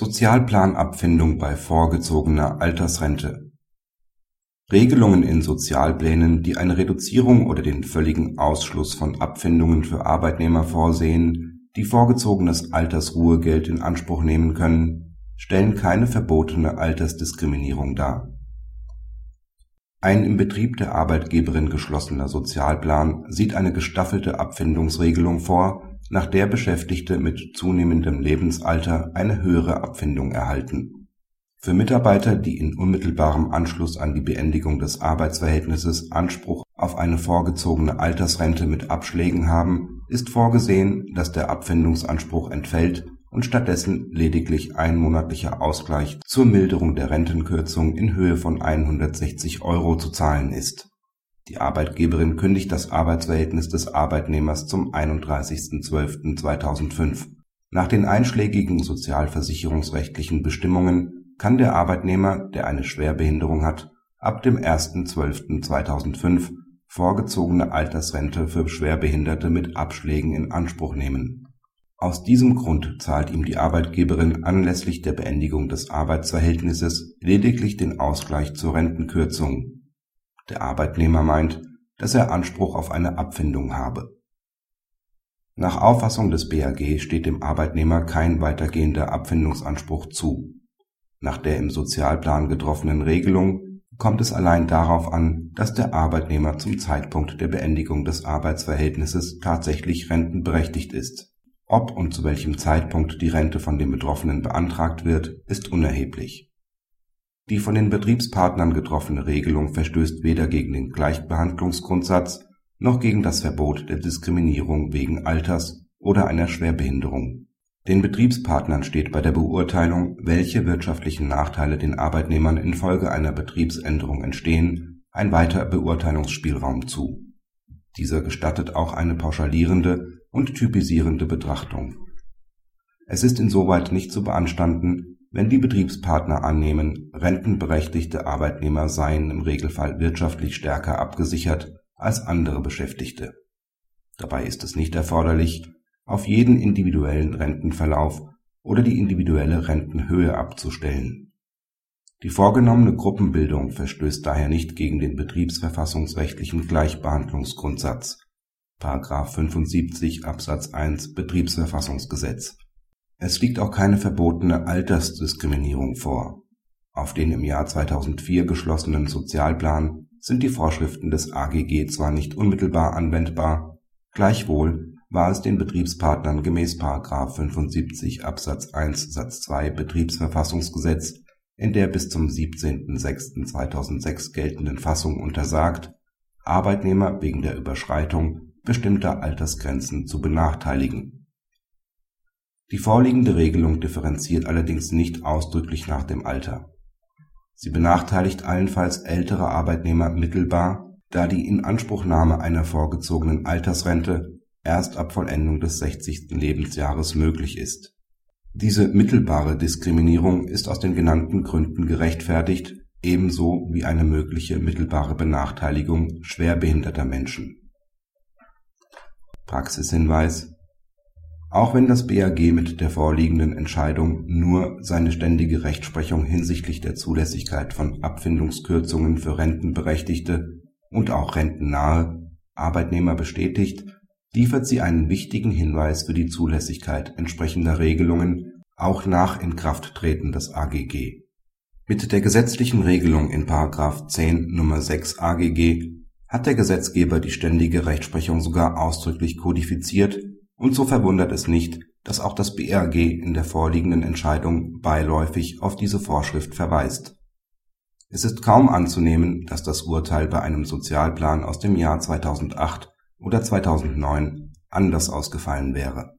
Sozialplanabfindung bei vorgezogener Altersrente Regelungen in Sozialplänen, die eine Reduzierung oder den völligen Ausschluss von Abfindungen für Arbeitnehmer vorsehen, die vorgezogenes Altersruhegeld in Anspruch nehmen können, stellen keine verbotene Altersdiskriminierung dar. Ein im Betrieb der Arbeitgeberin geschlossener Sozialplan sieht eine gestaffelte Abfindungsregelung vor nach der Beschäftigte mit zunehmendem Lebensalter eine höhere Abfindung erhalten. Für Mitarbeiter, die in unmittelbarem Anschluss an die Beendigung des Arbeitsverhältnisses Anspruch auf eine vorgezogene Altersrente mit Abschlägen haben, ist vorgesehen, dass der Abfindungsanspruch entfällt und stattdessen lediglich ein monatlicher Ausgleich zur Milderung der Rentenkürzung in Höhe von 160 Euro zu zahlen ist die Arbeitgeberin kündigt das Arbeitsverhältnis des Arbeitnehmers zum 31.12.2005. Nach den einschlägigen sozialversicherungsrechtlichen Bestimmungen kann der Arbeitnehmer, der eine Schwerbehinderung hat, ab dem 1.12.2005 vorgezogene Altersrente für Schwerbehinderte mit Abschlägen in Anspruch nehmen. Aus diesem Grund zahlt ihm die Arbeitgeberin anlässlich der Beendigung des Arbeitsverhältnisses lediglich den Ausgleich zur Rentenkürzung der Arbeitnehmer meint, dass er Anspruch auf eine Abfindung habe. Nach Auffassung des BAG steht dem Arbeitnehmer kein weitergehender Abfindungsanspruch zu. Nach der im Sozialplan getroffenen Regelung kommt es allein darauf an, dass der Arbeitnehmer zum Zeitpunkt der Beendigung des Arbeitsverhältnisses tatsächlich rentenberechtigt ist. Ob und zu welchem Zeitpunkt die Rente von dem Betroffenen beantragt wird, ist unerheblich die von den Betriebspartnern getroffene Regelung verstößt weder gegen den Gleichbehandlungsgrundsatz noch gegen das Verbot der Diskriminierung wegen Alters oder einer Schwerbehinderung. Den Betriebspartnern steht bei der Beurteilung, welche wirtschaftlichen Nachteile den Arbeitnehmern infolge einer Betriebsänderung entstehen, ein weiter Beurteilungsspielraum zu. Dieser gestattet auch eine pauschalierende und typisierende Betrachtung. Es ist insoweit nicht zu beanstanden wenn die Betriebspartner annehmen, rentenberechtigte Arbeitnehmer seien im Regelfall wirtschaftlich stärker abgesichert als andere Beschäftigte. Dabei ist es nicht erforderlich, auf jeden individuellen Rentenverlauf oder die individuelle Rentenhöhe abzustellen. Die vorgenommene Gruppenbildung verstößt daher nicht gegen den betriebsverfassungsrechtlichen Gleichbehandlungsgrundsatz (§ 75 Absatz 1 Betriebsverfassungsgesetz es liegt auch keine verbotene Altersdiskriminierung vor. Auf den im Jahr 2004 geschlossenen Sozialplan sind die Vorschriften des AGG zwar nicht unmittelbar anwendbar, gleichwohl war es den Betriebspartnern gemäß § 75 Absatz 1 Satz 2 Betriebsverfassungsgesetz in der bis zum 17.06.2006 geltenden Fassung untersagt, Arbeitnehmer wegen der Überschreitung bestimmter Altersgrenzen zu benachteiligen die vorliegende Regelung differenziert allerdings nicht ausdrücklich nach dem Alter. Sie benachteiligt allenfalls ältere Arbeitnehmer mittelbar, da die Inanspruchnahme einer vorgezogenen Altersrente erst ab Vollendung des 60. Lebensjahres möglich ist. Diese mittelbare Diskriminierung ist aus den genannten Gründen gerechtfertigt, ebenso wie eine mögliche mittelbare Benachteiligung schwerbehinderter Menschen. Praxishinweis auch wenn das BAG mit der vorliegenden Entscheidung nur seine ständige Rechtsprechung hinsichtlich der Zulässigkeit von Abfindungskürzungen für Rentenberechtigte und auch rentennahe Arbeitnehmer bestätigt, liefert sie einen wichtigen Hinweis für die Zulässigkeit entsprechender Regelungen auch nach Inkrafttreten des AGG. Mit der gesetzlichen Regelung in § 10 Nr. 6 AGG hat der Gesetzgeber die ständige Rechtsprechung sogar ausdrücklich kodifiziert und so verwundert es nicht, dass auch das BRG in der vorliegenden Entscheidung beiläufig auf diese Vorschrift verweist. Es ist kaum anzunehmen, dass das Urteil bei einem Sozialplan aus dem Jahr 2008 oder 2009 anders ausgefallen wäre